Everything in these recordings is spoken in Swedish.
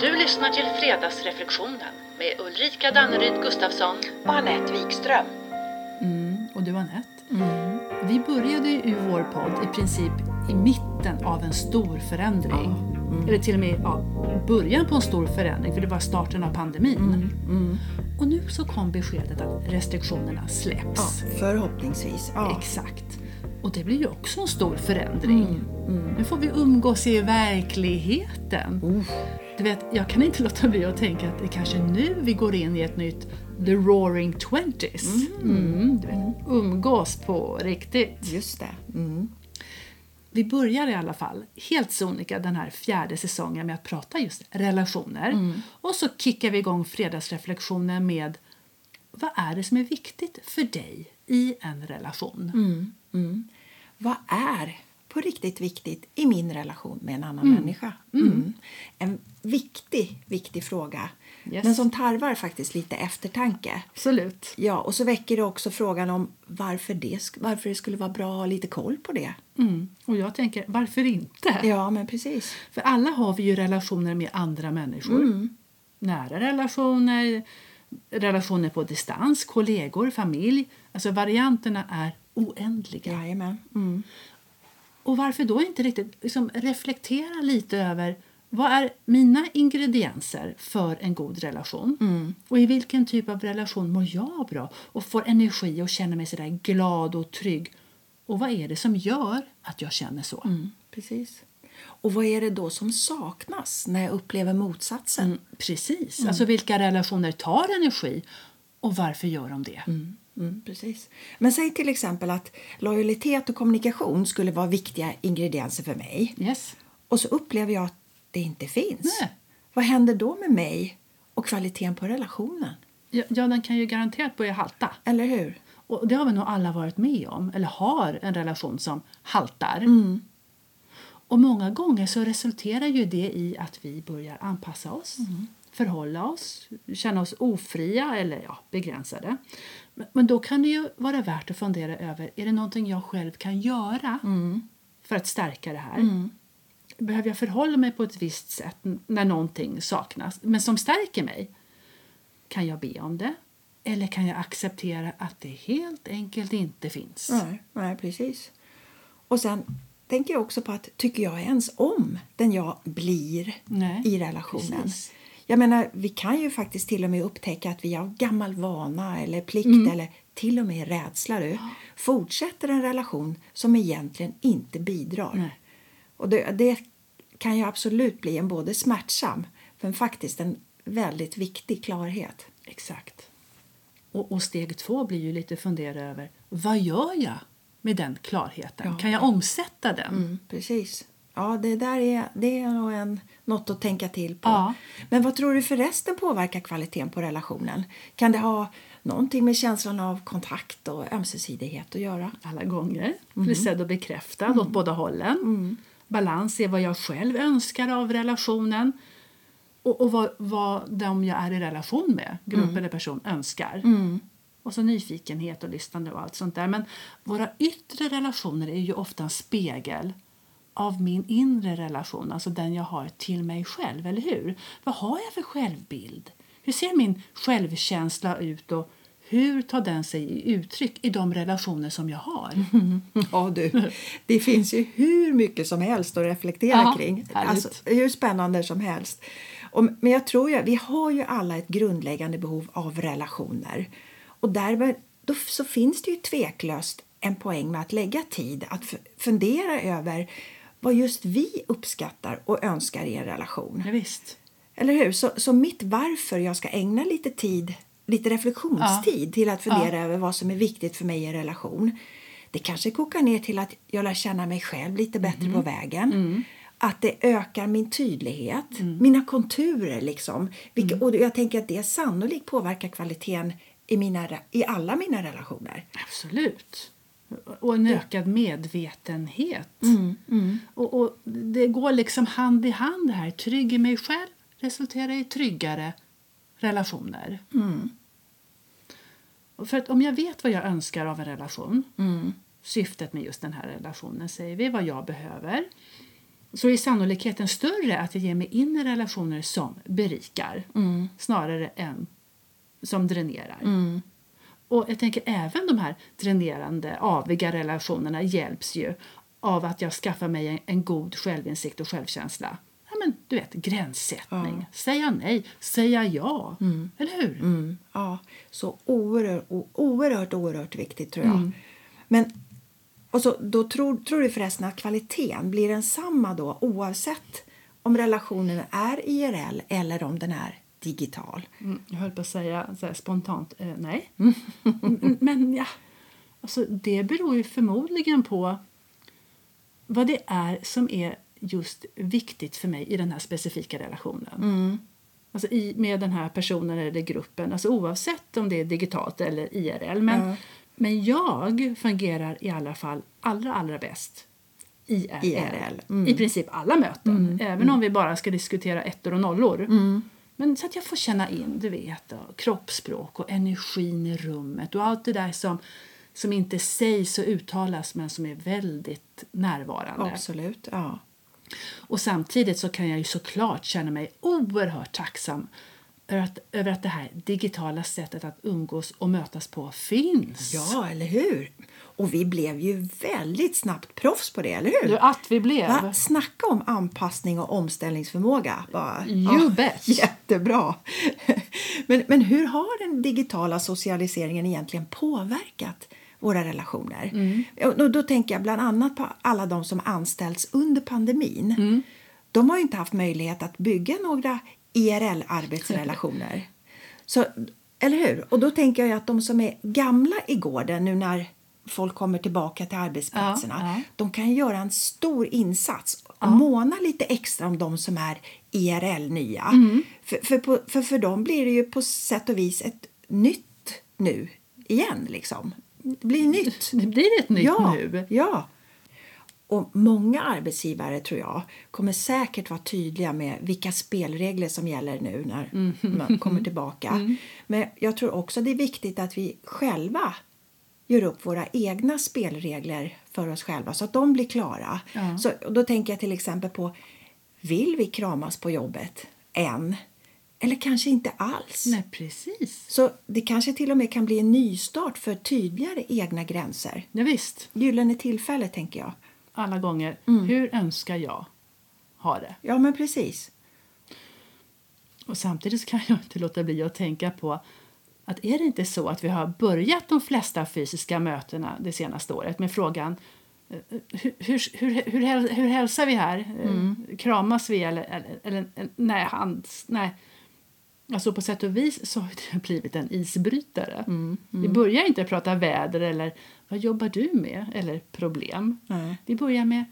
Du lyssnar till Fredagsreflektionen med Ulrika Danneryd Gustafsson. och Anette Wikström. Mm, och du Anette, vi började ju vår podd i princip i mitten av en stor förändring. Eller till och med ja, början på en stor förändring, för det var starten av pandemin. Och nu så kom beskedet att restriktionerna släpps. Ja, förhoppningsvis. Ja. Exakt. Och det blir ju också en stor förändring. Nu får vi umgås i verkligheten. Du vet, jag kan inte låta bli att tänka att det kanske är nu vi går in i ett nytt The Roaring Twenties. Mm, du vet, umgås på riktigt. Just det. Mm. Vi börjar i alla fall helt sonika den här fjärde säsongen med att prata just relationer. Och så kickar vi igång fredagsreflektionen med vad är det som är viktigt för dig i en relation? Vad är på riktigt viktigt i min relation med en annan människa? Mm. En viktig, viktig fråga. Yes. Men som tarvar faktiskt lite eftertanke. Absolut. Ja, och så väcker det också frågan om varför det, varför det skulle vara bra att ha lite koll på det. Mm. Och jag tänker, varför inte? Ja, men precis. För alla har vi ju relationer med andra människor. Nära relationer, relationer på distans, kollegor, familj. Alltså varianterna är oändliga. Jajamän. Mm. Och varför då inte riktigt liksom reflektera lite över vad är mina ingredienser för en god relation? Och i vilken typ av relation mår jag bra och får energi och känner mig sådär glad och trygg? Och vad är det som gör att jag känner så? Mm, precis. Och vad är det då som saknas när jag upplever motsatsen? Mm, precis. Alltså vilka relationer tar energi och varför gör de det? Mm, precis. Men säg till exempel att lojalitet och kommunikation skulle vara viktiga ingredienser för mig. Yes. Och så upplever jag att det inte finns. Nej. Vad händer då med mig och kvaliteten på relationen? Ja, ja, den kan ju garanterat börja halta. Eller hur? Och det har vi nog alla varit med om, eller har en relation som haltar. Och många gånger så resulterar ju det i att vi börjar anpassa oss, förhålla oss, känna oss ofria eller ja, begränsade. Men, då kan det ju vara värt att fundera över, är det någonting jag själv kan göra för att stärka det här? Behöver jag förhålla mig på ett visst sätt när någonting saknas, men som stärker mig? Kan jag be om det? Eller kan jag acceptera att det helt enkelt inte finns? Nej, nej, precis. Och sen tänker jag också på att tycker jag ens om den jag blir Nej, i relationen? precis. Jag menar, vi kan ju faktiskt till och med upptäcka att vi av gammal vana eller plikt Mm. eller till och med rädsla du, fortsätter en relation som egentligen inte bidrar. Nej. Och det, det kan ju absolut bli en både smärtsam men faktiskt en väldigt viktig klarhet. Exakt. Och, och steg två blir ju lite fundera över vad gör jag med den klarheten? Ja. Kan jag omsätta den? Mm, precis. Ja, det där är, det är nog en, något att tänka till på. Ja. Men vad tror du förresten påverkar kvaliteten på relationen? Kan det ha någonting med känslan av kontakt och ömsesidighet att göra? Alla gånger. Bli sedd och bekräftad åt båda hållen. Balans är vad jag själv önskar av relationen och, och vad, vad de jag är i relation med, grupp eller person, önskar. Och så nyfikenhet och lyssnande och allt sånt där. Men våra yttre relationer är ju ofta en spegel av min inre relation, alltså den jag har till mig själv, eller hur? Vad har jag för självbild? Hur ser min självkänsla ut och hur tar den sig i uttryck i de relationer som jag har? Ja, du. Det finns ju hur mycket som helst att reflektera Ja, kring. härligt. Alltså, hur spännande som helst. Och, men jag tror ju, vi har ju alla ett grundläggande behov av relationer. Och därmed då, så finns det ju tveklöst en poäng med att lägga tid att fundera över vad just vi uppskattar och önskar i en relation. Ja, visst. Eller hur? Så, så mitt varför jag ska ägna lite tid, lite reflektionstid till att fundera över vad som är viktigt för mig i en relation. Det kanske kokar ner till att jag lär känna mig själv lite bättre på vägen. Att det ökar min tydlighet, mina konturer liksom. Vilket, Och jag tänker att det sannolikt påverkar kvaliteten i, mina, i alla mina relationer. Absolut. Och en ökad medvetenhet. Och, och Det går liksom hand i hand här. Trygg i mig själv resulterar i tryggare relationer. Och för att om jag vet vad jag önskar av en relation, syftet med just den här relationen säger vi, vad jag behöver. så är sannolikheten större att jag ger mig in i relationer som berikar snarare än som dränerar. Och jag tänker även de här dränerande, aviga relationerna hjälps ju av att jag skaffar mig en, en god självinsikt och självkänsla. Ja, men, du vet, gränssättning. Säga nej, säga ja. Eller hur? Mm, ja, så oerhört, oerhört, oerhört viktigt tror jag. Men och så, då tror, tror du förresten att kvaliteten blir densamma då oavsett om relationen är IRL eller om den är digital? Mm, jag höll på att säga här, spontant eh, nej. Mm, Men ja, alltså, det beror ju förmodligen på vad det är som är just viktigt för mig i den här specifika relationen. Alltså i, med den här personen eller gruppen, alltså oavsett om det är digitalt eller IRL. Men, men jag fungerar i alla fall allra, allra bäst IRL. IRL, I princip alla möten, även om vi bara ska diskutera ettor och nollor. Men så att jag får känna in, du vet, och kroppsspråk och energin i rummet och allt det där som, som inte sägs och uttalas men som är väldigt närvarande. Absolut. Ja. Och samtidigt så kan jag ju såklart känna mig oerhört tacksam över att, över att det här digitala sättet att umgås och mötas på finns. ja, eller hur? Och vi blev ju väldigt snabbt proffs på det, eller hur? Du, att vi blev. Va? Snacka om anpassning och omställningsförmåga. Bara. You bet. Jättebra. Men, men hur har den digitala socialiseringen egentligen påverkat våra relationer? Mm. Och då, tänker jag bland annat på alla de som anställts under pandemin. Mm. De har ju inte haft möjlighet att bygga några IRL-arbetsrelationer. Så, eller hur? Och då tänker jag att de som är gamla i gården nu när folk kommer tillbaka till arbetsplatserna, Ja, ja. de kan göra en stor insats och måna lite extra om de som är IRL-nya. Mm. För, för, för för dem blir det ju på sätt och vis ett nytt nu igen. Liksom. Det blir nytt. Det blir ett nytt ja, nu. Ja. Och många arbetsgivare tror jag kommer säkert vara tydliga med vilka spelregler som gäller nu när Mm. man kommer tillbaka. Men jag tror också det är viktigt att vi själva gör upp våra egna spelregler för oss själva så att de blir klara. Ja. Så, och då tänker jag till exempel på vill vi kramas på jobbet än? Eller kanske inte alls? Nej, precis. Så det kanske till och med kan bli en nystart för tydligare egna gränser. Ja, visst. Gyllene tillfälle, tänker jag. Alla gånger. Mm. Hur önskar jag ha det? Ja, men precis. Och samtidigt kan jag inte låta bli att tänka på att är det inte så att vi har börjat de flesta fysiska mötena det senaste året med frågan eh, hur, hur, hur, hur, häl- hur hälsar vi här? Eh, Kramas vi eller, eller, eller nej, hands, nej. Alltså på sätt och vis så har det blivit en isbrytare. Vi börjar inte prata väder eller vad jobbar du med eller problem. Nej. Vi börjar med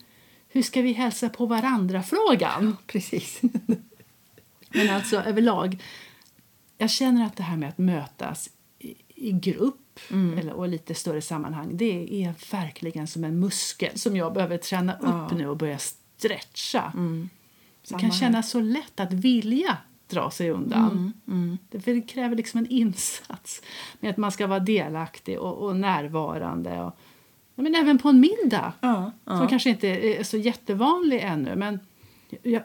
hur ska vi hälsa på varandra-frågan. Precis. Men alltså överlag, jag känner att det här med att mötas i, i grupp eller, och lite större sammanhang, det är verkligen som en muskel som jag behöver träna upp Ja. nu och börja stretcha. Det Samma kan kännas så lätt att vilja dra sig undan. Det, för det kräver liksom en insats med att man ska vara delaktig och, och närvarande. Och, men även på en middag, Ja, som ja. kanske inte är så jättevanlig ännu. Men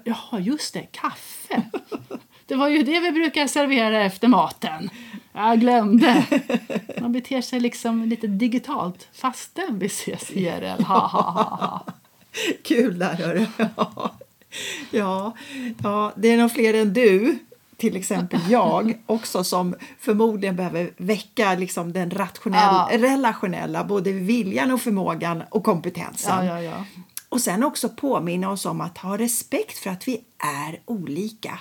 ja, just det, kaffe. Det var ju det vi brukar servera efter maten. Jag glömde. Man beter sig liksom lite digitalt fastän vi ses IRL. Ha, ha, ha, ha. Kul där, hörru. Ja. Ja, ja, det är nog fler än du, till exempel jag, också som förmodligen behöver väcka liksom den rationell, Ja. relationella, både viljan och förmågan och kompetensen. Ja, ja. Och sen också påminna oss om att ha respekt för att vi är olika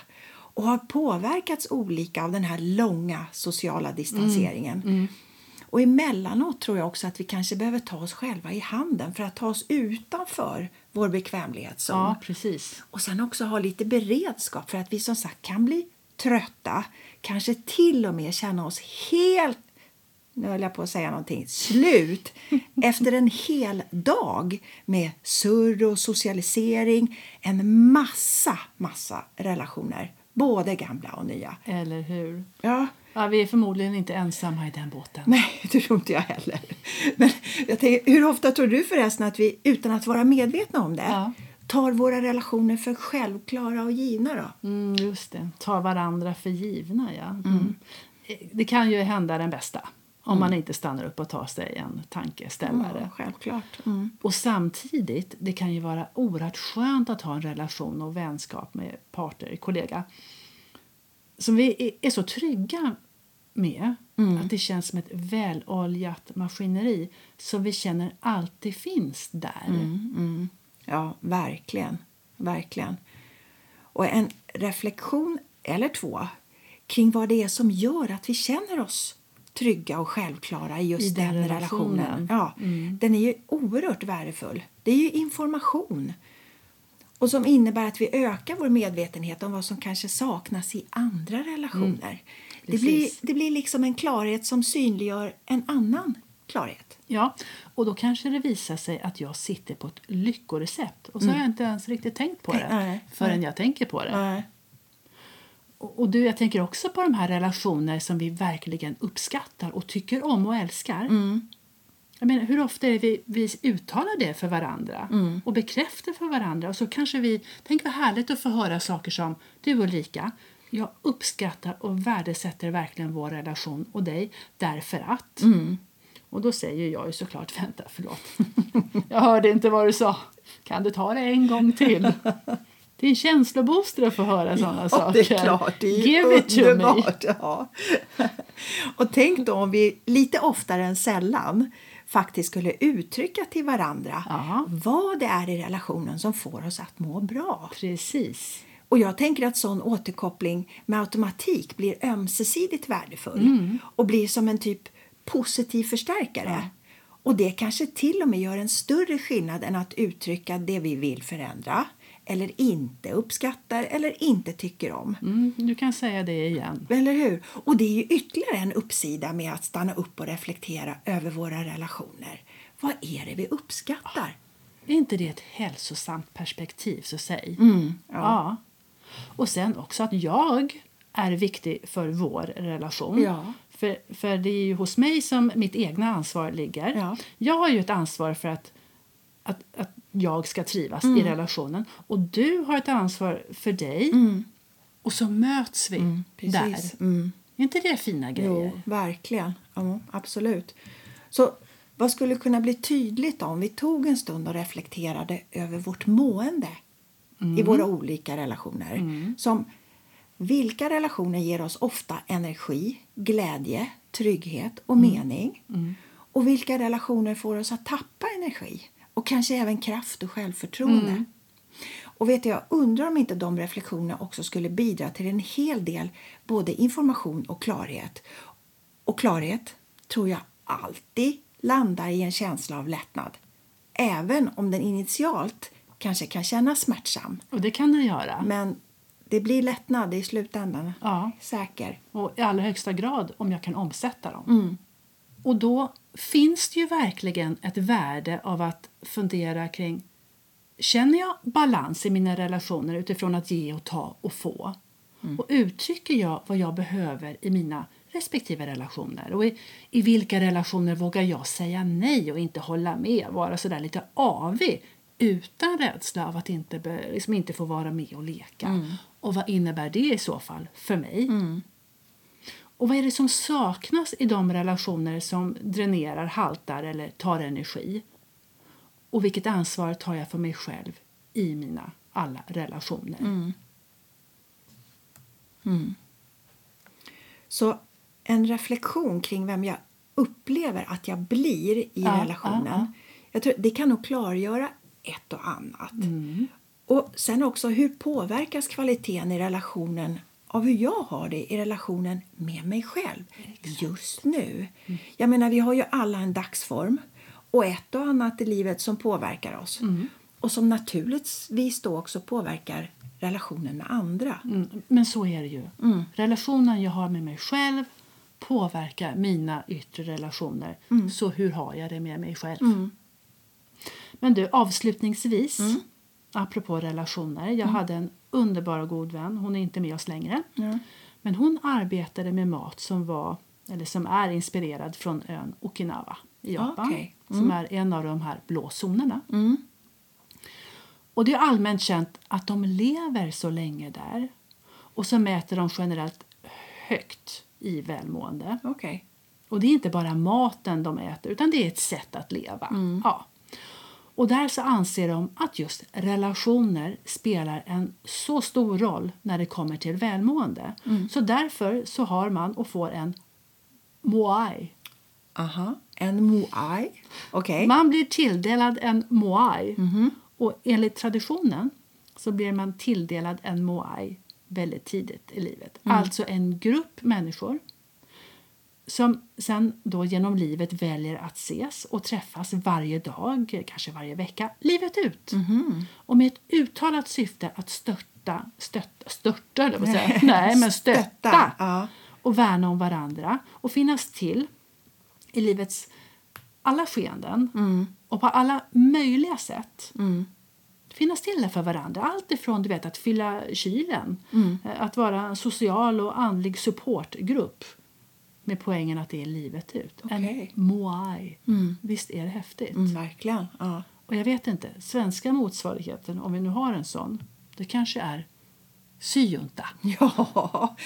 och har påverkats olika av den här långa sociala distanseringen. Och emellanåt tror jag också att vi kanske behöver ta oss själva i handen för att ta oss utanför vår bekvämlighetszon. ja, precis. Och sen också ha lite beredskap för att vi som sagt kan bli trötta, kanske till och med känna oss helt nu höll jag på att säga någonting, slut efter en hel dag med surr och socialisering, en massa, massa relationer, både gamla och nya. Eller hur? Ja, Ja, vi är förmodligen inte ensamma i den båten. nej, det tror inte jag heller. Men jag tänker, hur ofta tror du förresten att vi, utan att vara medvetna om det, Ja. tar våra relationer för självklara och givna då? Mm, just det. Tar varandra för givna, ja. Mm. Det kan ju hända den bästa om man inte stannar upp och tar sig en tankeställare. Ja, självklart. Mm. Och samtidigt, det kan ju vara oerhört skönt att ha en relation och vänskap med parter, kollega som vi är så trygga med att det känns som ett väloljat maskineri som vi känner alltid finns där. Ja, verkligen. Verkligen. Och en reflektion eller två kring vad det är som gör att vi känner oss trygga och självklara i just I den den relationen. relationen. Ja, Den är ju oerhört värdefull. Det är ju information och som innebär att vi ökar vår medvetenhet om vad som kanske saknas i andra relationer. det, blir, det blir liksom en klarhet som synliggör en annan klarhet. Ja, och då kanske det visar sig att jag sitter på ett lyckorecept och så har jag inte ens riktigt tänkt på det Nej, förrän nej. jag tänker på det. Nej. Och du, jag tänker också på de här relationer som vi verkligen uppskattar och tycker om och älskar. Jag menar, hur ofta är vi, vi uttalar det för varandra och bekräftar för varandra? Och så kanske vi, tänk vad härligt att få höra saker som du Ulrika, jag uppskattar och värdesätter verkligen vår relation och dig därför att. Och då säger jag ju såklart, vänta förlåt, jag hörde inte vad du sa. Kan du ta det en gång till? Det är en känslobooster att få höra sådana Ja, saker. det är klart. Det är Give it to me. Ja. Och tänk då om vi lite oftare än sällan faktiskt skulle uttrycka till varandra Ja. vad det är i relationen som får oss att må bra. Precis. Och jag tänker att sån återkoppling med automatik blir ömsesidigt värdefull Mm. och blir som en typ positiv förstärkare. Och det kanske till och med gör en större skillnad än att uttrycka det vi vill förändra eller inte uppskattar eller inte tycker om. Mm, du kan säga det igen. Eller hur? Och det är ju ytterligare en uppsida med att stanna upp och reflektera över våra relationer. Vad är det vi uppskattar? Är inte det ett hälsosamt perspektiv, så säg? Mm, ja. Och sen också att jag är viktig för vår relation. Ja. För, för det är ju hos mig som mitt egna ansvar ligger. Ja. Jag har ju ett ansvar för att, att, att jag ska trivas Mm. i relationen. Och du har ett ansvar för dig. Och så möts vi där. Mm. Precis. Mm. Är inte det fina grejer? Jo, verkligen. Ja, absolut. Så vad skulle kunna bli tydligt om vi tog en stund och reflekterade över vårt mående i våra olika relationer? Som vilka relationer ger oss ofta energi, glädje, trygghet och mening? Och vilka relationer får oss att tappa energi och kanske även kraft och självförtroende? Och vet jag undrar om inte de reflektionerna också skulle bidra till en hel del både information och klarhet. Och klarhet tror jag alltid landar i en känsla av lättnad. Även om den initialt kanske kan kännas smärtsam. Och det kan det göra. Men det blir lättnad i slutändan. Ja. Säker. Och i allra högsta grad om jag kan omsätta dem. Mm. Och då finns det ju verkligen ett värde av att fundera kring Känner jag balans i mina relationer utifrån att ge och ta och få? Mm. Och uttrycker jag vad jag behöver i mina respektive relationer? Och i, i vilka relationer vågar jag säga nej och inte hålla med? Vara sådär lite avig utan rädsla av att inte, liksom inte få vara med och leka. Mm. Och vad innebär det i så fall för mig? Och vad är det som saknas i de relationer som dränerar, haltar eller tar energi? Och vilket ansvar tar jag för mig själv i mina alla relationer? Så en reflektion kring vem jag upplever att jag blir i Ja, relationen. ja, ja. Jag tror det kan nog klargöra ett och annat. Mm. Och sen också hur påverkas kvaliteten i relationen av hur jag har det i relationen med mig själv just nu. Mm. Jag menar, vi har ju alla en dagsform och ett och annat i livet som påverkar oss. Mm. Och som naturligtvis då också påverkar relationen med andra. Mm, men så är det ju. Relationen jag har med mig själv påverkar mina yttre relationer. Så hur har jag det med mig själv? Men du, avslutningsvis, apropå relationer. Jag hade en underbar och god vän. Hon är inte med oss längre. Men hon arbetade med mat som var eller som är inspirerad från ön Okinawa i Japan. Okej. Som är en av de här blå zonerna. Och det är allmänt känt att de lever så länge där. Och så mäter de generellt högt i välmående. Okej. Och det är inte bara maten de äter, utan det är ett sätt att leva. Ja. Och där så anser de att just relationer spelar en så stor roll när det kommer till välmående. Så därför så har man och får en moai. Aha. En moai. Okej. Man blir tilldelad en moai. Och enligt traditionen så blir man tilldelad en moai väldigt tidigt i livet. Alltså en grupp människor som sen då genom livet väljer att ses och träffas varje dag, kanske varje vecka, livet ut. Och med ett uttalat syfte att stötta, stötta, störta, eller vad säga. Nej, men stötta, Stötta, ja. och värna om varandra och finnas till i livets alla skeenden och på alla möjliga sätt. Finnas till för varandra. Allt ifrån du vet, att fylla kylen, eh, att vara en social och andlig supportgrupp med poängen att det är livet ut. Okej. En moai. Visst är det häftigt? Mm, verkligen. Ja. Och jag vet inte, svenska motsvarigheten, om vi nu har en sån, det kanske är syjunta. ja,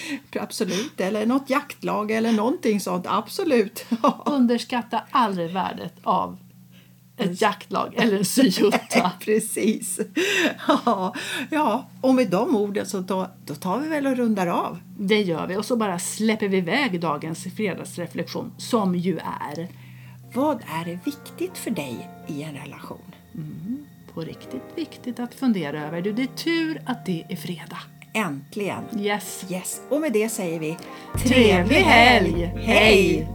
absolut. Eller något jaktlag eller någonting sånt. Absolut. Underskatta aldrig värdet av ett jaktlag eller en syjunta. Precis. Ja, ja, och med de orden så då, då tar vi väl och rundar av. Det gör vi och så bara släpper vi iväg dagens fredagsreflektion som ju är Vad är viktigt för dig i en relation? på riktigt viktigt att fundera över. Du, det är tur att det är fredag. Äntligen! Yes. Yes, och med det säger vi Trevlig helg! Hej!